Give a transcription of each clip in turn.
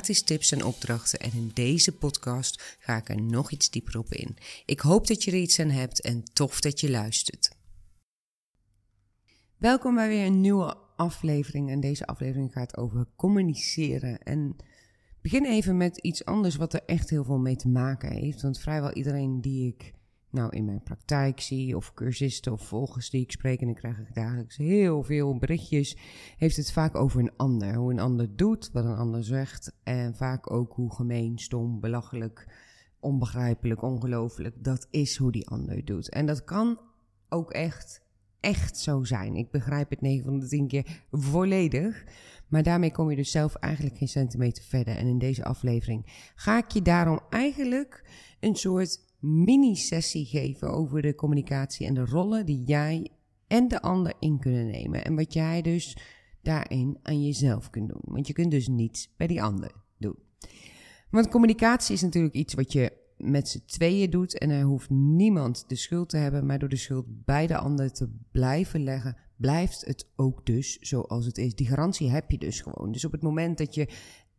gratis tips en opdrachten. En in deze podcast ga ik er nog iets dieper op in. Ik hoop dat je er iets aan hebt en tof dat je luistert. Welkom bij weer een nieuwe aflevering. En deze aflevering gaat over communiceren. En begin even met iets anders wat er echt heel veel mee te maken heeft. Want vrijwel iedereen die ik nou in mijn praktijk zie, of cursisten of volgers die ik spreek, en ik krijg dagelijks heel veel berichtjes, heeft het vaak over een ander. Hoe een ander doet, wat een ander zegt. En vaak ook hoe gemeen, stom, belachelijk, onbegrijpelijk, ongelooflijk. Dat is hoe die ander doet. En dat kan ook echt echt zo zijn. Ik begrijp het 9 van de 10 keer volledig. Maar daarmee kom je dus zelf eigenlijk geen centimeter verder. En in deze aflevering ga ik je daarom eigenlijk een soort mini-sessie geven over de communicatie en de rollen die jij en de ander in kunnen nemen. En wat jij dus daarin aan jezelf kunt doen. Want je kunt dus niets bij die ander doen. Want communicatie is natuurlijk iets wat je met z'n tweeën doet en er hoeft niemand de schuld te hebben, maar door de schuld bij de ander te blijven leggen, blijft het ook dus zoals het is. Die garantie heb je dus gewoon. Dus op het moment dat je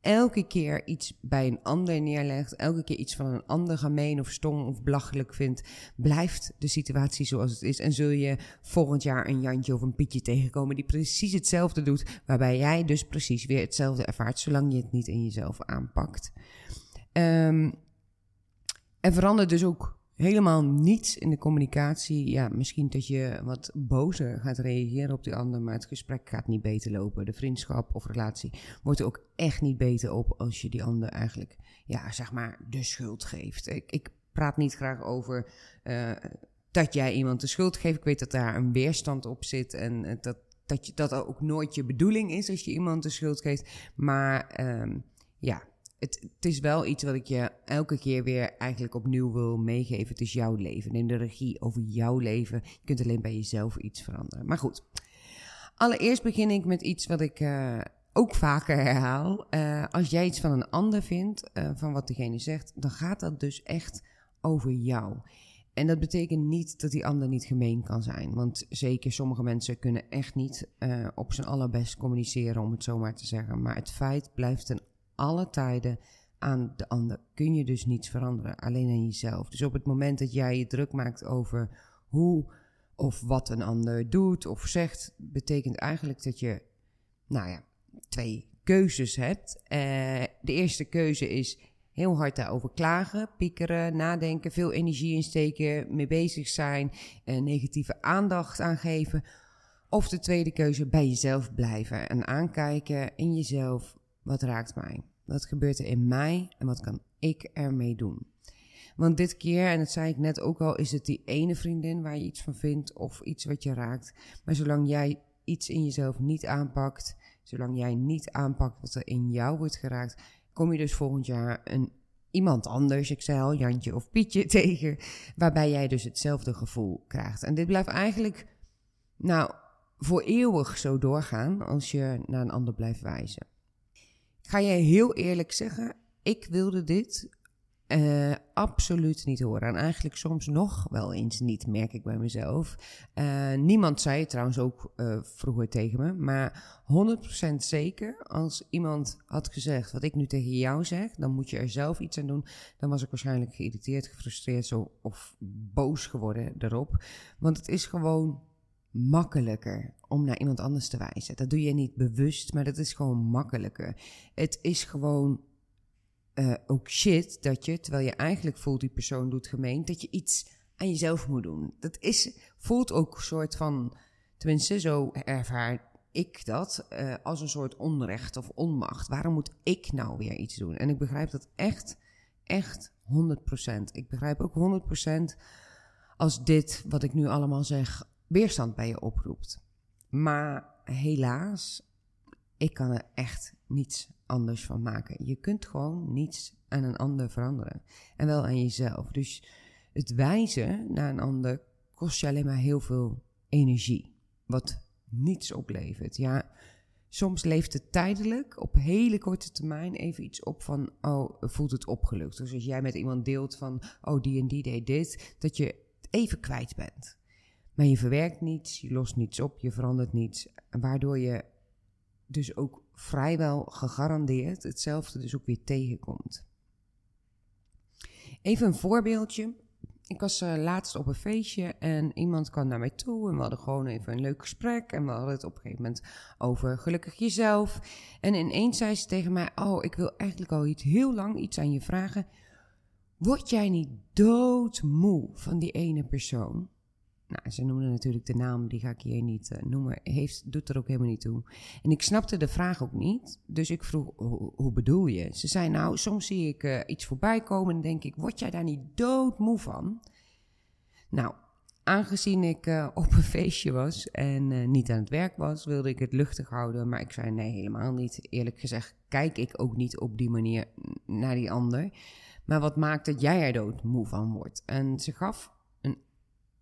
elke keer iets bij een ander neerlegt, elke keer iets van een ander gemeen of stom of belachelijk vindt, blijft de situatie zoals het is. En zul je volgend jaar een Jantje of een Pietje tegenkomen die precies hetzelfde doet, waarbij jij dus precies weer hetzelfde ervaart, zolang je het niet in jezelf aanpakt. Um, er verandert dus ook helemaal niets in de communicatie. Ja, misschien dat je wat bozer gaat reageren op die ander, maar het gesprek gaat niet beter lopen. De vriendschap of relatie wordt er ook echt niet beter op als je die ander eigenlijk, ja, zeg maar, de schuld geeft. Ik, ik praat niet graag over uh, dat jij iemand de schuld geeft. Ik weet dat daar een weerstand op zit en uh, dat, dat, je, dat ook nooit je bedoeling is als je iemand de schuld geeft. Maar um, ja, het, is wel iets wat ik je elke keer weer eigenlijk opnieuw wil meegeven. Het is jouw leven. Neem de regie over jouw leven. Je kunt alleen bij jezelf iets veranderen. Maar goed, allereerst begin ik met iets wat ik uh, ook vaker herhaal. Uh, als jij iets van een ander vindt, uh, van wat degene zegt, dan gaat dat dus echt over jou. En dat betekent niet dat die ander niet gemeen kan zijn. Want zeker sommige mensen kunnen echt niet op zijn allerbest communiceren, om het zo maar te zeggen. Maar het feit blijft een alle tijden aan de ander kun je dus niets veranderen, alleen aan jezelf. Dus op het moment dat jij je druk maakt over hoe of wat een ander doet of zegt, betekent eigenlijk dat je, nou ja, twee keuzes hebt. Uh, de eerste keuze is heel hard daarover klagen, piekeren, nadenken, veel energie insteken, mee bezig zijn, uh, negatieve aandacht aangeven. Of de tweede keuze, bij jezelf blijven en aankijken in jezelf, wat raakt mij? Wat gebeurt er in mij en wat kan ik ermee doen? Want dit keer, en dat zei ik net ook al, is het die ene vriendin waar je iets van vindt of iets wat je raakt. Maar zolang jij iets in jezelf niet aanpakt, zolang jij niet aanpakt wat er in jou wordt geraakt, kom je dus volgend jaar een iemand anders, ik zei al, Jantje of Pietje, tegen, waarbij jij dus hetzelfde gevoel krijgt. En dit blijft eigenlijk, nou, voor eeuwig zo doorgaan als je naar een ander blijft wijzen ga je heel eerlijk zeggen, ik wilde dit uh, absoluut niet horen. En eigenlijk soms nog wel eens niet, merk ik bij mezelf. Uh, niemand zei het trouwens ook uh, vroeger tegen me. Maar 100% zeker, als iemand had gezegd wat ik nu tegen jou zeg, dan moet je er zelf iets aan doen. Dan was ik waarschijnlijk geïrriteerd, gefrustreerd zo, of boos geworden erop. Want het is gewoon makkelijker om naar iemand anders te wijzen. Dat doe je niet bewust, maar dat is gewoon makkelijker. Het is gewoon uh, ook shit dat je, terwijl je eigenlijk voelt die persoon doet gemeen, dat je iets aan jezelf moet doen. Dat is, voelt ook een soort van, tenminste zo ervaar ik dat, uh, als een soort onrecht of onmacht. Waarom moet ik nou weer iets doen? En ik begrijp dat echt, echt 100%. Ik begrijp ook 100% als dit, wat ik nu allemaal zeg, weerstand bij je oproept. Maar helaas ik kan er echt niets anders van maken. Je kunt gewoon niets aan een ander veranderen. En wel aan jezelf. Dus het wijzen naar een ander kost je alleen maar heel veel energie. Wat niets oplevert. Ja, soms leeft het tijdelijk, op hele korte termijn, even iets op van, oh, voelt het opgelucht. Dus als jij met iemand deelt van, oh, die en die deed dit, dat je het even kwijt bent. Maar je verwerkt niets, je lost niets op, je verandert niets. Waardoor je dus ook vrijwel gegarandeerd hetzelfde dus ook weer tegenkomt. Even een voorbeeldje. Ik was uh, laatst op een feestje en iemand kwam naar mij toe en we hadden gewoon even een leuk gesprek. En we hadden het op een gegeven moment over gelukkig jezelf. En ineens zei ze tegen mij, oh, ik wil eigenlijk al iets heel lang iets aan je vragen. Word jij niet doodmoe van die ene persoon? Nou, ze noemde natuurlijk de naam, die ga ik hier niet uh, noemen. Heeft, doet er ook helemaal niet toe. En ik snapte de vraag ook niet. Dus ik vroeg, hoe bedoel je? Ze zei, nou, soms zie ik uh, iets voorbij komen en denk ik, word jij daar niet doodmoe van? Nou, aangezien ik uh, op een feestje was en niet aan het werk was, wilde ik het luchtig houden. Maar ik zei, nee, helemaal niet. Eerlijk gezegd, kijk ik ook niet op die manier naar die ander. Maar wat maakt dat jij er doodmoe van wordt? En ze gaf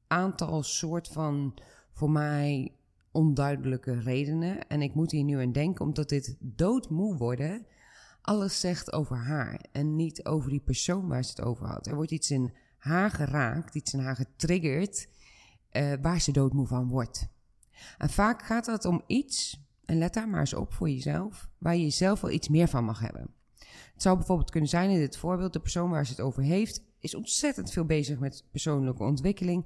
aantal soort van voor mij onduidelijke redenen. En ik moet hier nu aan denken, omdat dit doodmoe worden alles zegt over haar en niet over die persoon waar ze het over had. Er wordt iets in haar geraakt, iets in haar getriggerd, uh, waar ze doodmoe van wordt. En vaak gaat het om iets, en let daar maar eens op voor jezelf, waar je zelf wel iets meer van mag hebben. Het zou bijvoorbeeld kunnen zijn in dit voorbeeld, de persoon waar ze het over heeft, is ontzettend veel bezig met persoonlijke ontwikkeling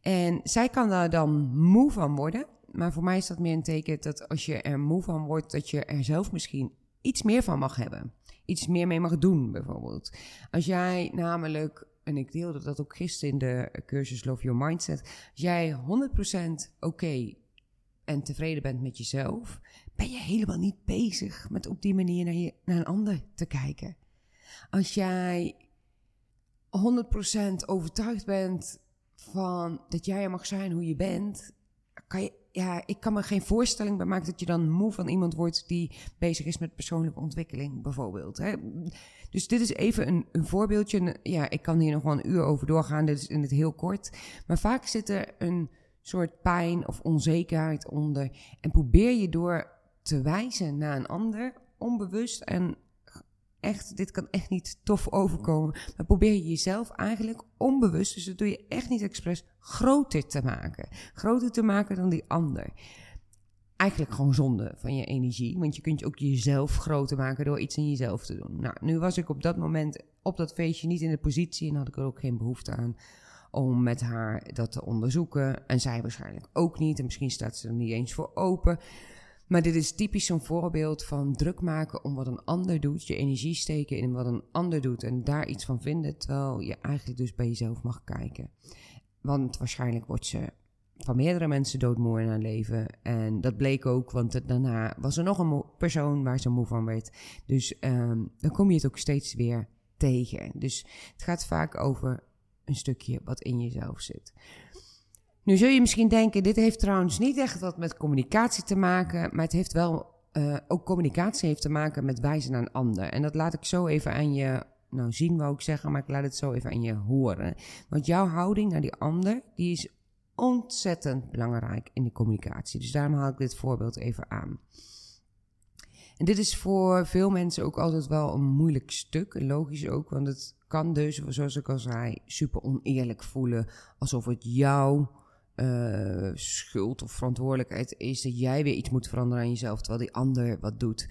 en zij kan daar dan moe van worden. Maar voor mij is dat meer een teken dat als je er moe van wordt, dat je er zelf misschien iets meer van mag hebben. Iets meer mee mag doen, bijvoorbeeld. Als jij namelijk, en ik deelde dat ook gisteren in de cursus Love Your Mindset. Als jij 100% oké en tevreden bent met jezelf, ben je helemaal niet bezig met op die manier naar, je, naar een ander te kijken. Als jij 100% overtuigd bent van dat jij mag zijn hoe je bent, kan je, ja, ik kan me geen voorstelling bij maken dat je dan moe van iemand wordt die bezig is met persoonlijke ontwikkeling, bijvoorbeeld. Hè. Dus dit is even een, een voorbeeldje. Ja, ik kan hier nog wel een uur over doorgaan, dit is in het heel kort. Maar vaak zit er een soort pijn of onzekerheid onder. En probeer je door te wijzen naar een ander, onbewust en echt, dit kan echt niet tof overkomen. Maar probeer je jezelf eigenlijk onbewust, dus dat doe je echt niet expres, groter te maken. Groter te maken dan die ander. Eigenlijk gewoon zonde van je energie, want je kunt je ook jezelf groter maken door iets in jezelf te doen. Nou, nu was ik op dat moment op dat feestje niet in de positie en had ik er ook geen behoefte aan om met haar dat te onderzoeken. En zij waarschijnlijk ook niet. En misschien staat ze er niet eens voor open. Maar dit is typisch zo'n voorbeeld van druk maken om wat een ander doet, je energie steken in wat een ander doet en daar iets van vinden, terwijl je eigenlijk dus bij jezelf mag kijken. Want waarschijnlijk wordt ze van meerdere mensen doodmoe in haar leven. En dat bleek ook, want daarna was er nog een persoon waar ze moe van werd. Dus um, dan kom je het ook steeds weer tegen. Dus het gaat vaak over een stukje wat in jezelf zit. Nu zul je misschien denken, dit heeft trouwens niet echt wat met communicatie te maken, maar het heeft wel, uh, ook communicatie heeft te maken met wijzen een ander. En dat laat ik zo even aan je, nou zien wou ik zeggen, maar ik laat het zo even aan je horen. Want jouw houding naar die ander, die is ontzettend belangrijk in de communicatie. Dus daarom haal ik dit voorbeeld even aan. En dit is voor veel mensen ook altijd wel een moeilijk stuk. Logisch ook, want het kan dus, zoals ik al zei, super oneerlijk voelen. Alsof het jou uh, schuld of verantwoordelijkheid is dat jij weer iets moet veranderen aan jezelf, terwijl die ander wat doet.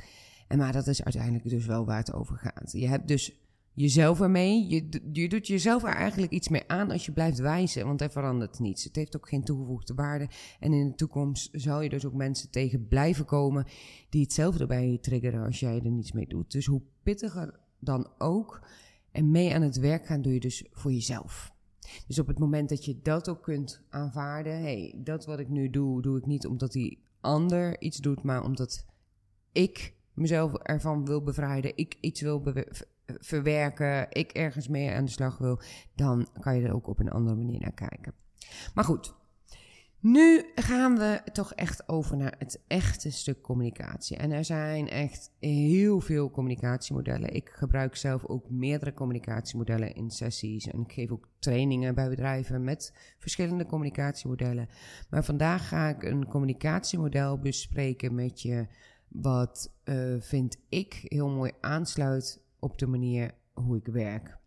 En maar dat is uiteindelijk dus wel waar het over gaat. Je hebt dus jezelf ermee, je, je doet jezelf er eigenlijk iets mee aan als je blijft wijzen, want er verandert niets. Het heeft ook geen toegevoegde waarde. En in de toekomst zal je dus ook mensen tegen blijven komen die hetzelfde bij je triggeren als jij er niets mee doet. Dus hoe pittiger dan ook en mee aan het werk gaan doe je dus voor jezelf. Dus op het moment dat je dat ook kunt aanvaarden, hey, dat wat ik nu doe, doe ik niet omdat die ander iets doet, maar omdat ik mezelf ervan wil bevrijden, ik iets wil verwerken, ik ergens mee aan de slag wil, dan kan je er ook op een andere manier naar kijken. Maar goed, Nu gaan we toch echt over naar het echte stuk communicatie. En er zijn echt heel veel communicatiemodellen. Ik gebruik zelf ook meerdere communicatiemodellen in sessies. En ik geef ook trainingen bij bedrijven met verschillende communicatiemodellen. Maar vandaag ga ik een communicatiemodel bespreken met je. Wat uh, vind ik heel mooi aansluit op de manier hoe ik werk.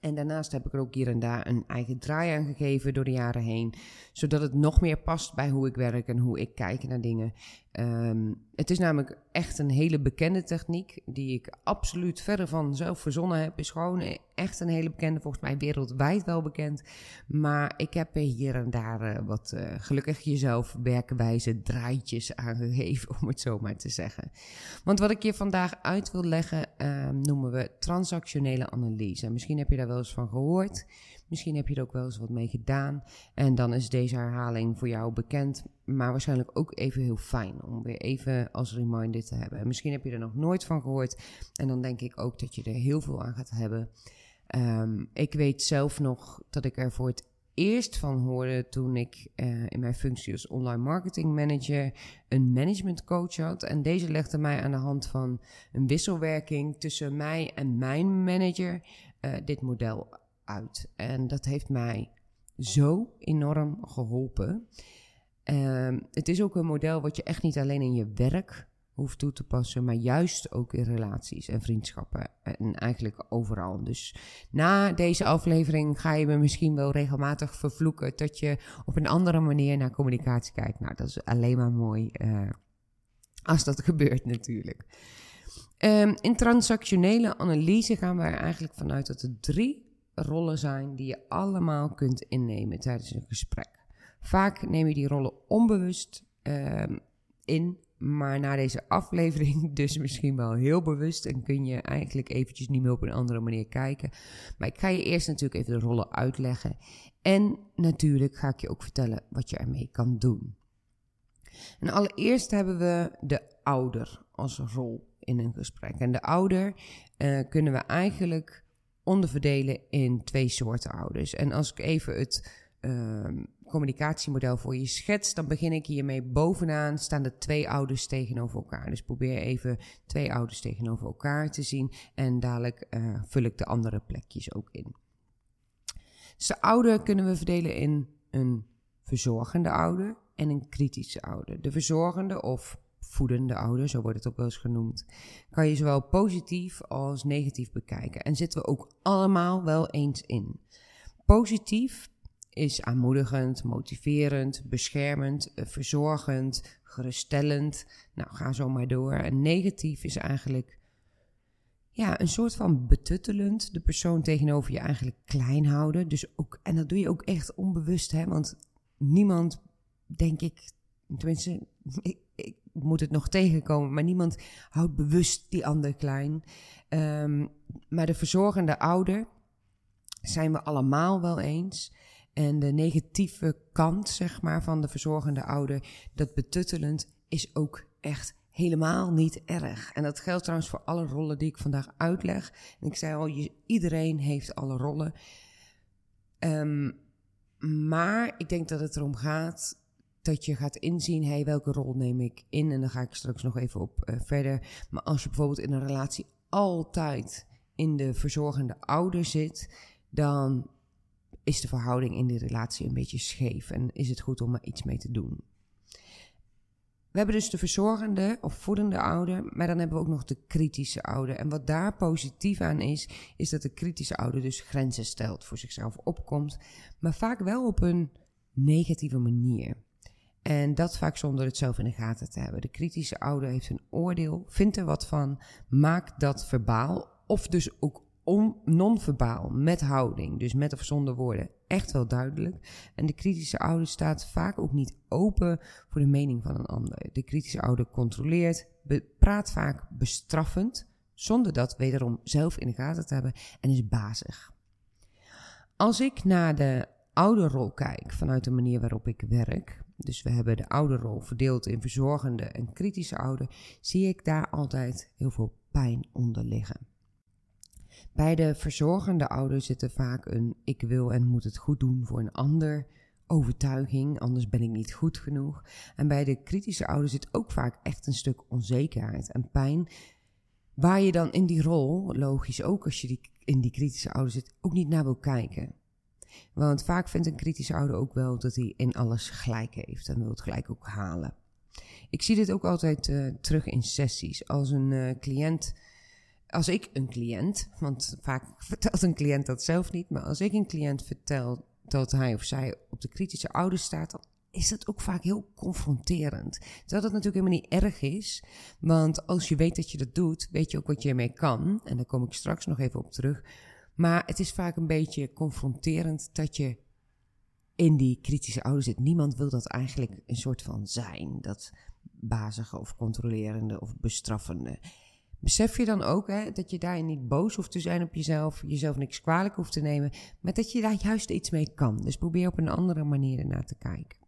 En daarnaast heb ik er ook hier en daar een eigen draai aan gegeven door de jaren heen. Zodat het nog meer past bij hoe ik werk en hoe ik kijk naar dingen. Um, het is namelijk echt een hele bekende techniek. Die ik absoluut verder van zelf verzonnen heb. Is gewoon echt een hele bekende, volgens mij wereldwijd wel bekend. Maar ik heb er hier en daar uh, wat uh, gelukkig jezelf werkwijze draaitjes aangegeven, om het zo maar te zeggen. Want wat ik je vandaag uit wil leggen, uh, noemen we transactionele analyse. Misschien heb je daar wel eens van gehoord. Misschien heb je er ook wel eens wat mee gedaan. En dan is deze herhaling voor jou bekend. Maar waarschijnlijk ook even heel fijn om weer even als reminder te hebben. En misschien heb je er nog nooit van gehoord. En dan denk ik ook dat je er heel veel aan gaat hebben. Um, ik weet zelf nog dat ik er voor het eerst van hoorde toen ik uh, in mijn functie als online marketing manager een management coach had. En deze legde mij aan de hand van een wisselwerking tussen mij en mijn manager uh, dit model uit. En dat heeft mij zo enorm geholpen. Uh, het is ook een model wat je echt niet alleen in je werk hoeft toe te passen, maar juist ook in relaties en vriendschappen en eigenlijk overal. Dus na deze aflevering ga je me misschien wel regelmatig vervloeken dat je op een andere manier naar communicatie kijkt. Nou, dat is alleen maar mooi uh, als dat gebeurt natuurlijk. Um, in transactionele analyse gaan we er eigenlijk vanuit dat er drie rollen zijn die je allemaal kunt innemen tijdens een gesprek. Vaak neem je die rollen onbewust uh, in, maar na deze aflevering dus misschien wel heel bewust en kun je eigenlijk eventjes niet meer op een andere manier kijken. Maar ik ga je eerst natuurlijk even de rollen uitleggen en natuurlijk ga ik je ook vertellen wat je ermee kan doen. En allereerst hebben we de ouder als rol in een gesprek. En de ouder uh, kunnen we eigenlijk onderverdelen in twee soorten ouders. En als ik even het uh, communicatiemodel voor je schets, dan begin ik hiermee bovenaan staan de twee ouders tegenover elkaar. Dus probeer even twee ouders tegenover elkaar te zien en dadelijk uh, vul ik de andere plekjes ook in. Dus de ouder kunnen we verdelen in een verzorgende ouder en een kritische ouder. De verzorgende of voedende ouder, zo wordt het ook wel eens genoemd, kan je zowel positief als negatief bekijken. En zitten we ook allemaal wel eens in. Positief is aanmoedigend, motiverend, beschermend, eh, verzorgend, geruststellend. Nou, ga zo maar door. En negatief is eigenlijk ja, een soort van betuttelend. De persoon tegenover je eigenlijk klein houden. Dus ook, en dat doe je ook echt onbewust, hè? Want niemand, denk ik, tenminste, ik, ik moet het nog tegenkomen, maar niemand houdt bewust die ander klein. Um, maar de verzorgende ouder zijn we allemaal wel eens. En de negatieve kant, zeg maar, van de verzorgende ouder, dat betuttelend, is ook echt helemaal niet erg. En dat geldt trouwens voor alle rollen die ik vandaag uitleg. En ik zei al, iedereen heeft alle rollen. Um, maar ik denk dat het erom gaat dat je gaat inzien, hey, welke rol neem ik in? En dan ga ik straks nog even op uh, verder. Maar als je bijvoorbeeld in een relatie altijd in de verzorgende ouder zit, dan is de verhouding in die relatie een beetje scheef en is het goed om er iets mee te doen. We hebben dus de verzorgende of voedende ouder, maar dan hebben we ook nog de kritische ouder. En wat daar positief aan is, is dat de kritische ouder dus grenzen stelt, voor zichzelf opkomt, maar vaak wel op een negatieve manier. En dat vaak zonder het zelf in de gaten te hebben. De kritische ouder heeft een oordeel, vindt er wat van, maakt dat verbaal of dus ook non-verbaal, met houding, dus met of zonder woorden, echt wel duidelijk. En de kritische ouder staat vaak ook niet open voor de mening van een ander. De kritische ouder controleert, praat vaak bestraffend, zonder dat wederom zelf in de gaten te hebben en is bazig. Als ik naar de ouderrol kijk vanuit de manier waarop ik werk, dus we hebben de ouderrol verdeeld in verzorgende en kritische ouder, zie ik daar altijd heel veel pijn onder liggen. Bij de verzorgende ouder zit er vaak een ik wil en moet het goed doen voor een ander overtuiging, anders ben ik niet goed genoeg. En bij de kritische ouder zit ook vaak echt een stuk onzekerheid en pijn, waar je dan in die rol, logisch ook als je die, in die kritische ouder zit, ook niet naar wil kijken. Want vaak vindt een kritische ouder ook wel dat hij in alles gelijk heeft en wil het gelijk ook halen. Ik zie dit ook altijd uh, terug in sessies. Als een uh, cliënt, als ik een cliënt, want vaak vertelt een cliënt dat zelf niet, maar als ik een cliënt vertel dat hij of zij op de kritische ouder staat, dan is dat ook vaak heel confronterend. Terwijl dat natuurlijk helemaal niet erg is. Want als je weet dat je dat doet, weet je ook wat je ermee kan. En daar kom ik straks nog even op terug. Maar het is vaak een beetje confronterend dat je in die kritische ouder zit. Niemand wil dat eigenlijk een soort van zijn. Dat bazige of controlerende of bestraffende. Besef je dan ook hè, dat je daarin niet boos hoeft te zijn op jezelf, jezelf niks kwalijk hoeft te nemen, maar dat je daar juist iets mee kan. Dus probeer op een andere manier ernaar te kijken.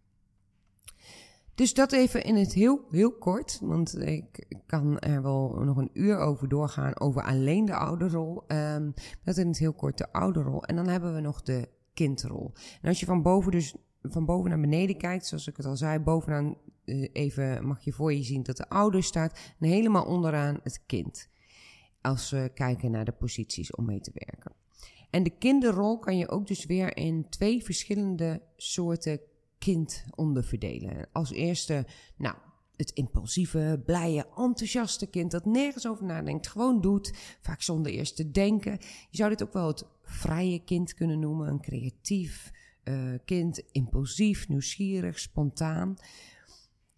Dus dat even in het heel, heel kort, want ik kan er wel nog een uur over doorgaan over alleen de ouderrol. Um, dat in het heel kort de ouderrol. En dan hebben we nog de kindrol. En als je van boven dus van boven naar beneden kijkt, zoals ik het al zei, bovenaan uh, even mag je voor je zien dat de ouder staat en helemaal onderaan het kind. Als we kijken naar de posities om mee te werken. En de kinderrol kan je ook dus weer in twee verschillende soorten kind onderverdelen. Als eerste, nou, het impulsieve, blije, enthousiaste kind dat nergens over nadenkt, gewoon doet, vaak zonder eerst te denken. Je zou dit ook wel het vrije kind kunnen noemen, een creatief uh, kind, impulsief, nieuwsgierig, spontaan.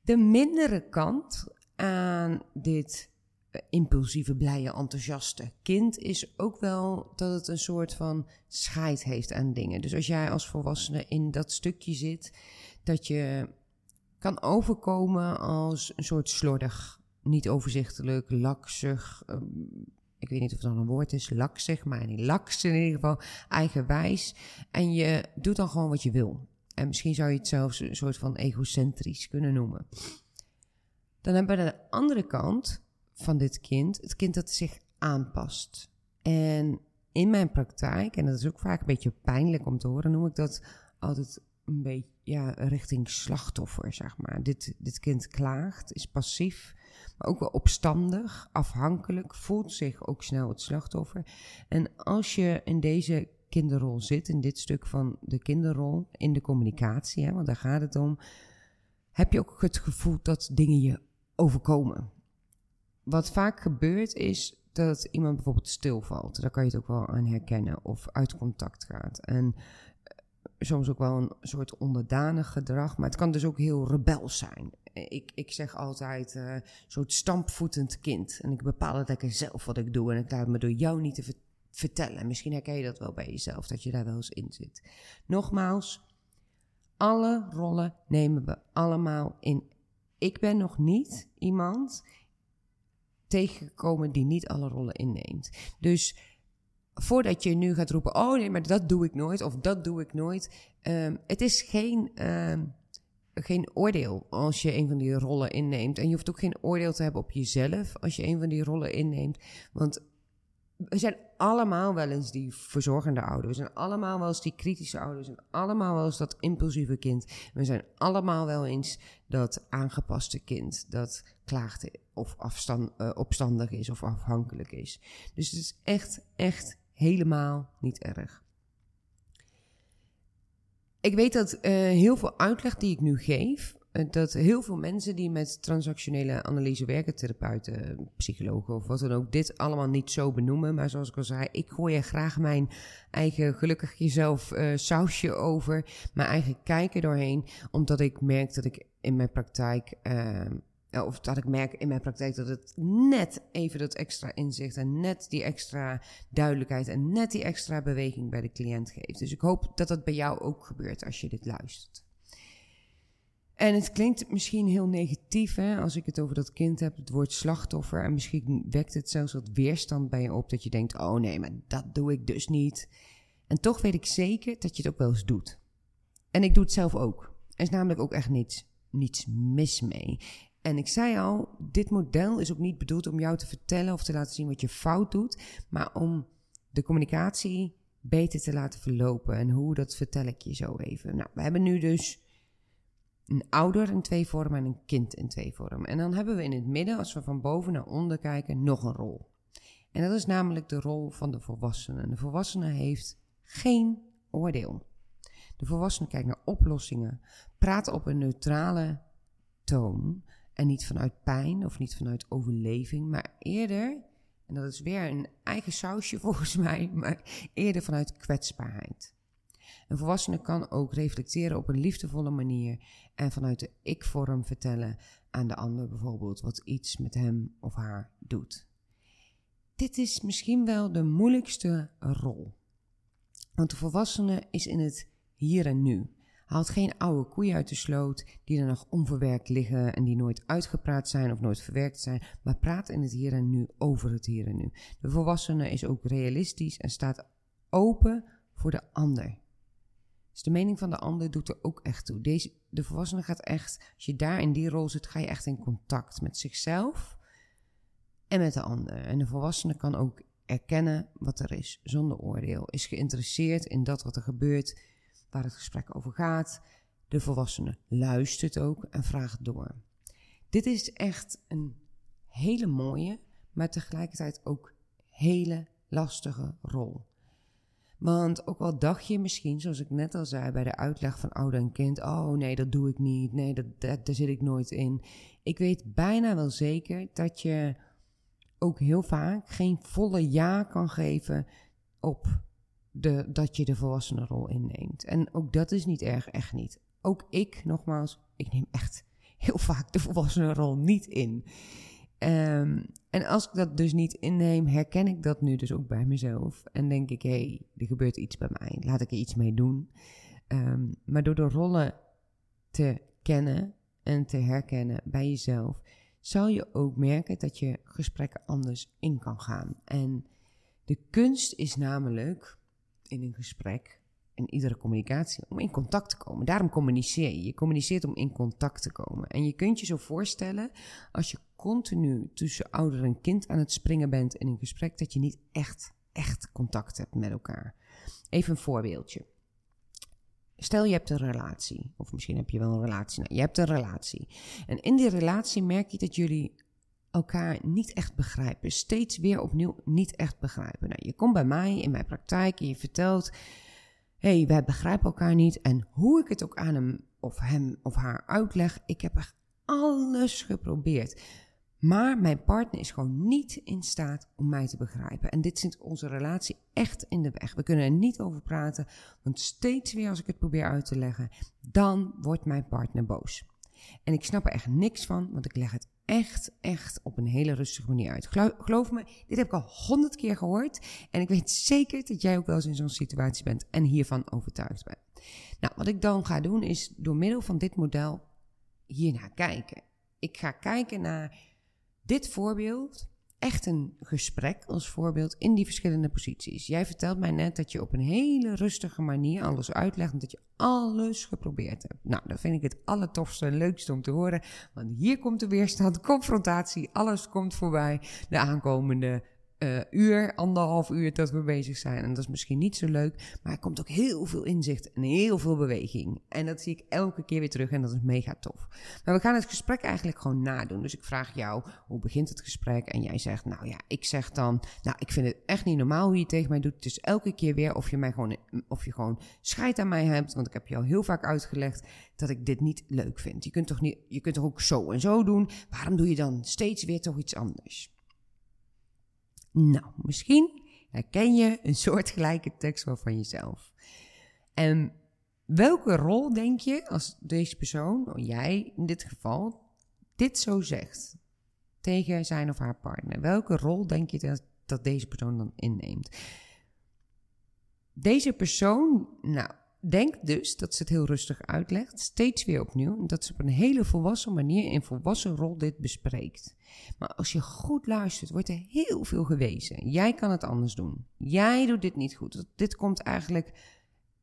De mindere kant aan dit impulsieve, blije, enthousiaste kind is ook wel dat het een soort van scheid heeft aan dingen. Dus als jij als volwassene in dat stukje zit, dat je kan overkomen als een soort slordig, niet overzichtelijk, laksig. Um, ik weet niet of dat een woord is, laksig, maar niet laks in ieder geval, eigenwijs. En je doet dan gewoon wat je wil. En misschien zou je het zelfs een soort van egocentrisch kunnen noemen. Dan hebben we aan de andere kant van dit kind het kind dat zich aanpast. En in mijn praktijk, en dat is ook vaak een beetje pijnlijk om te horen, noem ik dat altijd een beetje ja, richting slachtoffer, zeg maar. Dit, dit kind klaagt, is passief, maar ook wel opstandig, afhankelijk, voelt zich ook snel het slachtoffer. En als je in deze kinderrol zit, in dit stuk van de kinderrol, in de communicatie, hè, want daar gaat het om, heb je ook het gevoel dat dingen je overkomen. Wat vaak gebeurt is dat iemand bijvoorbeeld stilvalt. Daar kan je het ook wel aan herkennen. Of uit contact gaat. En soms ook wel een soort onderdanig gedrag, maar het kan dus ook heel rebels zijn. Ik, ik zeg altijd, uh, soort stampvoetend kind. En ik bepaal het lekker zelf wat ik doe en ik laat me door jou niet te vertellen. Misschien herken je dat wel bij jezelf, dat je daar wel eens in zit. Nogmaals, alle rollen nemen we allemaal in. Ik ben nog niet iemand tegengekomen die niet alle rollen inneemt. Dus voordat je nu gaat roepen: Oh nee, maar dat doe ik nooit of dat doe ik nooit. Um, het is geen, uh, geen oordeel als je een van die rollen inneemt. En je hoeft ook geen oordeel te hebben op jezelf als je een van die rollen inneemt. Want we zijn allemaal wel eens die verzorgende ouder. We zijn allemaal wel eens die kritische ouder. We zijn allemaal wel eens dat impulsieve kind. We zijn allemaal wel eens dat aangepaste kind. Dat klaagt of afstand, uh, opstandig is of afhankelijk is. Dus het is echt, echt helemaal niet erg. Ik weet dat uh, heel veel uitleg die ik nu geef, dat heel veel mensen die met transactionele analyse werken, therapeuten, psychologen of wat dan ook, dit allemaal niet zo benoemen. Maar zoals ik al zei, ik gooi er graag mijn eigen gelukkig jezelf uh, sausje over, mijn eigen kijken doorheen, omdat ik merk dat ik in mijn praktijk ehm, of dat ik merk in mijn praktijk dat het net even dat extra inzicht en net die extra duidelijkheid en net die extra beweging bij de cliënt geeft. Dus ik hoop dat dat bij jou ook gebeurt als je dit luistert. En het klinkt misschien heel negatief hè, als ik het over dat kind heb, het woord slachtoffer. En misschien wekt het zelfs wat weerstand bij je op dat je denkt: oh nee, maar dat doe ik dus niet. En toch weet ik zeker dat je het ook wel eens doet. En ik doe het zelf ook. Er is namelijk ook echt niets, niets mis mee. En ik zei al, dit model is ook niet bedoeld om jou te vertellen of te laten zien wat je fout doet, maar om de communicatie beter te laten verlopen. En hoe, dat vertel ik je zo even. Nou, we hebben nu dus een ouder in twee vormen en een kind in twee vormen. En dan hebben we in het midden, als we van boven naar onder kijken, nog een rol. En dat is namelijk de rol van de volwassene. De volwassene heeft geen oordeel. De volwassene kijkt naar oplossingen, praat op een neutrale toon en niet vanuit pijn of niet vanuit overleving, maar eerder, en dat is weer een eigen sausje volgens mij, maar eerder vanuit kwetsbaarheid. Een volwassene kan ook reflecteren op een liefdevolle manier en vanuit de ik-vorm vertellen aan de ander bijvoorbeeld wat iets met hem of haar doet. Dit is misschien wel de moeilijkste rol. Want de volwassene is in het hier en nu. Haalt geen oude koeien uit de sloot die er nog onverwerkt liggen en die nooit uitgepraat zijn of nooit verwerkt zijn, maar praat in het hier en nu over het hier en nu. De volwassene is ook realistisch en staat open voor de ander. Dus de mening van de ander doet er ook echt toe. Deze, de volwassene gaat echt, als je daar in die rol zit, ga je echt in contact met zichzelf en met de ander. En de volwassene kan ook erkennen wat er is, zonder oordeel. Is geïnteresseerd in dat wat er gebeurt, waar het gesprek over gaat. De volwassene luistert ook en vraagt door. Dit is echt een hele mooie, maar tegelijkertijd ook hele lastige rol. Want ook al dacht je misschien, zoals ik net al zei bij de uitleg van ouder en kind, oh nee, dat doe ik niet, nee, dat, dat, daar zit ik nooit in. Ik weet bijna wel zeker dat je ook heel vaak geen volle ja kan geven op de, dat je de volwassenenrol inneemt. En ook dat is niet erg, echt niet. Ook ik, nogmaals, ik neem echt heel vaak de volwassenenrol niet in. Um, en als ik dat dus niet inneem, herken ik dat nu dus ook bij mezelf. En denk ik, hé, hey, er gebeurt iets bij mij, laat ik er iets mee doen. Um, maar door de rollen te kennen en te herkennen bij jezelf, zal je ook merken dat je gesprekken anders in kan gaan. En de kunst is namelijk in een gesprek, in iedere communicatie, om in contact te komen. Daarom communiceer je. Je communiceert om in contact te komen. En je kunt je zo voorstellen, als je continu tussen ouder en kind aan het springen bent in een gesprek, dat je niet echt, echt contact hebt met elkaar. Even een voorbeeldje. Stel je hebt een relatie, of misschien heb je wel een relatie. Nou, je hebt een relatie. En in die relatie merk je dat jullie elkaar niet echt begrijpen. Steeds weer opnieuw niet echt begrijpen. Nou, je komt bij mij in mijn praktijk en je vertelt: hey, wij begrijpen elkaar niet. En hoe ik het ook aan hem of hem of haar uitleg, ik heb echt alles geprobeerd. Maar mijn partner is gewoon niet in staat om mij te begrijpen. En dit zit onze relatie echt in de weg. We kunnen er niet over praten, want steeds weer als ik het probeer uit te leggen, dan wordt mijn partner boos. En ik snap er echt niks van, want ik leg het echt, echt op een hele rustige manier uit. Geloof me, dit heb ik al honderd keer gehoord. En ik weet zeker dat jij ook wel eens in zo'n situatie bent en hiervan overtuigd bent. Nou, wat ik dan ga doen is door middel van dit model hiernaar kijken. Ik ga kijken naar dit voorbeeld echt een gesprek als voorbeeld in die verschillende posities. Jij vertelt mij net dat je op een hele rustige manier alles uitlegt en dat je alles geprobeerd hebt. Nou, dat vind ik het allertofste en leukste om te horen, want hier komt de weerstand, confrontatie, alles komt voorbij. De aankomende uh, uur, anderhalf uur dat we bezig zijn. En dat is misschien niet zo leuk, maar er komt ook heel veel inzicht en heel veel beweging. En dat zie ik elke keer weer terug en dat is mega tof. Maar we gaan het gesprek eigenlijk gewoon nadoen. Dus ik vraag jou, hoe begint het gesprek? En jij zegt, nou ja, ik zeg dan, nou ik vind het echt niet normaal hoe je tegen mij doet. Dus elke keer weer of je mij gewoon, of je gewoon scheid aan mij hebt. Want ik heb je al heel vaak uitgelegd dat ik dit niet leuk vind. Je kunt toch, niet, je kunt toch ook zo en zo doen? Waarom doe je dan steeds weer toch iets anders? Nou, misschien herken je een soortgelijke tekst wel van jezelf. En welke rol denk je als deze persoon, jij in dit geval, dit zo zegt tegen zijn of haar partner? Welke rol denk je dat, dat deze persoon dan inneemt? Deze persoon, nou, Denk dus dat ze het heel rustig uitlegt, steeds weer opnieuw, dat ze op een hele volwassen manier in volwassen rol dit bespreekt. Maar als je goed luistert, wordt er heel veel gewezen. Jij kan het anders doen. Jij doet dit niet goed. Dit komt eigenlijk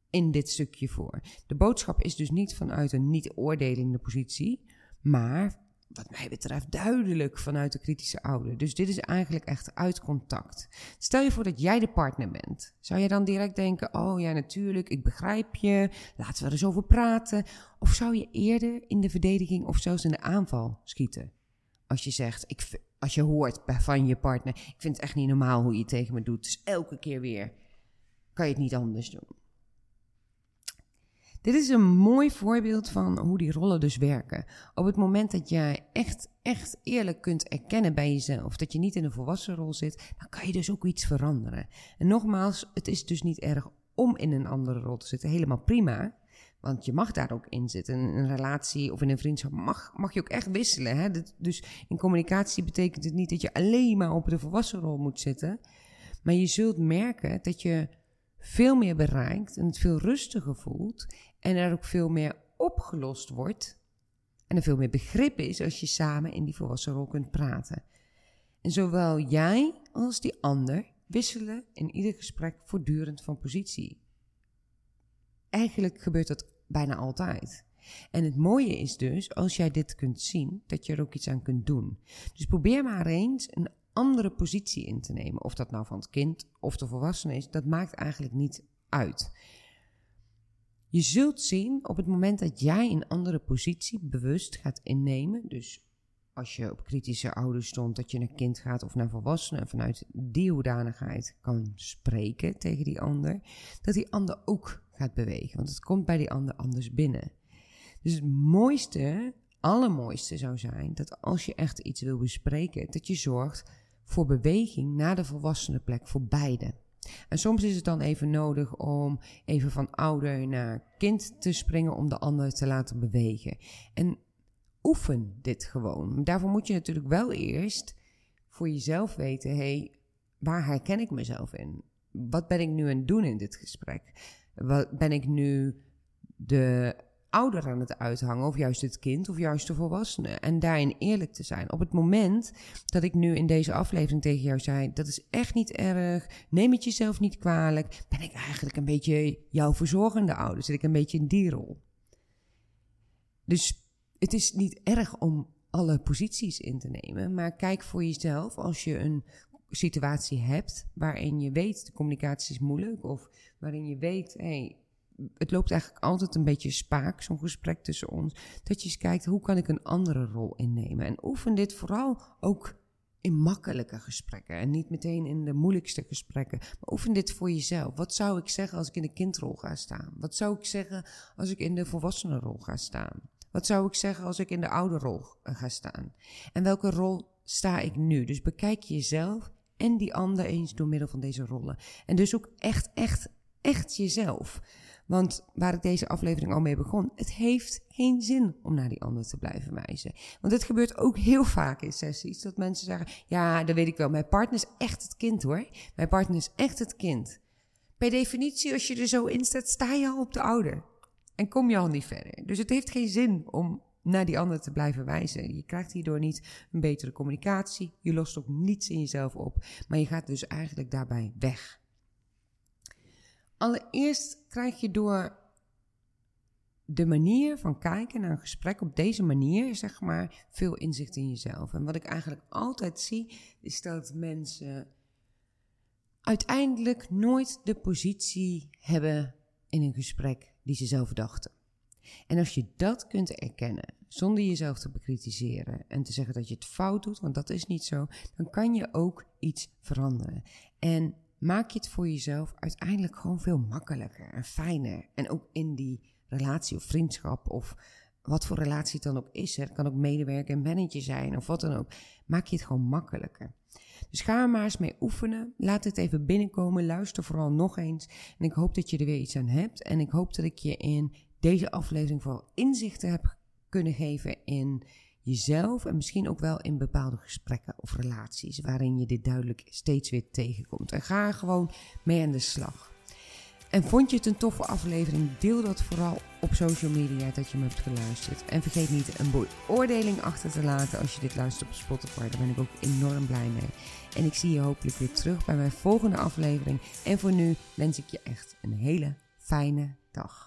in dit stukje voor. De boodschap is dus niet vanuit een niet oordelende positie, maar wat mij betreft, duidelijk vanuit de kritische ouder. Dus dit is eigenlijk echt uit contact. Stel je voor dat jij de partner bent. Zou je dan direct denken: Oh ja, natuurlijk, ik begrijp je, laten we er eens over praten? Of zou je eerder in de verdediging of zelfs in de aanval schieten? Als je zegt: ik, Als je hoort van je partner: Ik vind het echt niet normaal hoe je tegen me doet. Dus elke keer weer kan je het niet anders doen. Dit is een mooi voorbeeld van hoe die rollen dus werken. Op het moment dat jij echt, echt eerlijk kunt erkennen bij jezelf dat je niet in een volwassen rol zit, dan kan je dus ook iets veranderen. En nogmaals, het is dus niet erg om in een andere rol te zitten. Helemaal prima. Want je mag daar ook in zitten. In een relatie of in een vriendschap mag, mag je ook echt wisselen. Hè? Dus in communicatie betekent het niet dat je alleen maar op de volwassen rol moet zitten. Maar je zult merken dat je veel meer bereikt en het veel rustiger voelt en er ook veel meer opgelost wordt en er veel meer begrip is als je samen in die volwassen rol kunt praten. En zowel jij als die ander wisselen in ieder gesprek voortdurend van positie. Eigenlijk gebeurt dat bijna altijd. En het mooie is dus, als jij dit kunt zien, dat je er ook iets aan kunt doen. Dus probeer maar eens een andere positie in te nemen. Of dat nou van het kind of de volwassene is, dat maakt eigenlijk niet uit. Je zult zien op het moment dat jij een andere positie bewust gaat innemen, dus als je op kritische ouders stond, dat je naar kind gaat of naar volwassenen en vanuit die hoedanigheid kan spreken tegen die ander, dat die ander ook gaat bewegen. Want het komt bij die ander anders binnen. Dus het mooiste, allermooiste zou zijn dat als je echt iets wil bespreken, dat je zorgt voor beweging naar de volwassene plek voor beide. En soms is het dan even nodig om even van ouder naar kind te springen om de ander te laten bewegen. En oefen dit gewoon. Daarvoor moet je natuurlijk wel eerst voor jezelf weten: hey, waar herken ik mezelf in? Wat ben ik nu aan het doen in dit gesprek? Wat ben ik nu de ouder aan het uithangen, of juist het kind, of juist de volwassene. En daarin eerlijk te zijn. Op het moment dat ik nu in deze aflevering tegen jou zei: dat is echt niet erg, neem het jezelf niet kwalijk, ben ik eigenlijk een beetje jouw verzorgende ouder, zit ik een beetje in die rol. Dus het is niet erg om alle posities in te nemen, maar kijk voor jezelf als je een situatie hebt waarin je weet de communicatie is moeilijk of waarin je weet, hé, hey, het loopt eigenlijk altijd een beetje spaak, zo'n gesprek tussen ons. Dat je eens kijkt, hoe kan ik een andere rol innemen? En oefen dit vooral ook in makkelijke gesprekken. En niet meteen in de moeilijkste gesprekken. Maar oefen dit voor jezelf. Wat zou ik zeggen als ik in de kindrol ga staan? Wat zou ik zeggen als ik in de volwassenenrol ga staan? Wat zou ik zeggen als ik in de ouderrol ga staan? En welke rol sta ik nu? Dus bekijk jezelf en die ander eens door middel van deze rollen. En dus ook echt, echt, echt jezelf. Want waar ik deze aflevering al mee begon, het heeft geen zin om naar die ander te blijven wijzen. Want het gebeurt ook heel vaak in sessies dat mensen zeggen: Ja, dat weet ik wel, mijn partner is echt het kind hoor. Mijn partner is echt het kind. Per definitie, als je er zo in staat, sta je al op de ouder. En kom je al niet verder. Dus het heeft geen zin om naar die ander te blijven wijzen. Je krijgt hierdoor niet een betere communicatie. Je lost ook niets in jezelf op. Maar je gaat dus eigenlijk daarbij weg. Allereerst krijg je door de manier van kijken naar een gesprek op deze manier, zeg maar, veel inzicht in jezelf. En wat ik eigenlijk altijd zie, is dat mensen uiteindelijk nooit de positie hebben in een gesprek die ze zelf dachten. En als je dat kunt erkennen, zonder jezelf te bekritiseren en te zeggen dat je het fout doet, want dat is niet zo, dan kan je ook iets veranderen. En maak je het voor jezelf uiteindelijk gewoon veel makkelijker en fijner. En ook in die relatie of vriendschap of wat voor relatie het dan ook is. Het kan ook medewerker en manager zijn of wat dan ook. Maak je het gewoon makkelijker. Dus ga er maar eens mee oefenen. Laat het even binnenkomen. Luister vooral nog eens. En ik hoop dat je er weer iets aan hebt. En ik hoop dat ik je in deze aflevering vooral inzichten heb kunnen geven in jezelf en misschien ook wel in bepaalde gesprekken of relaties waarin je dit duidelijk steeds weer tegenkomt. En ga er gewoon mee aan de slag. En vond je het een toffe aflevering? Deel dat vooral op social media dat je me hebt geluisterd. En vergeet niet een beoordeling achter te laten als je dit luistert op Spotify. Daar ben ik ook enorm blij mee. En ik zie je hopelijk weer terug bij mijn volgende aflevering. En voor nu wens ik je echt een hele fijne dag.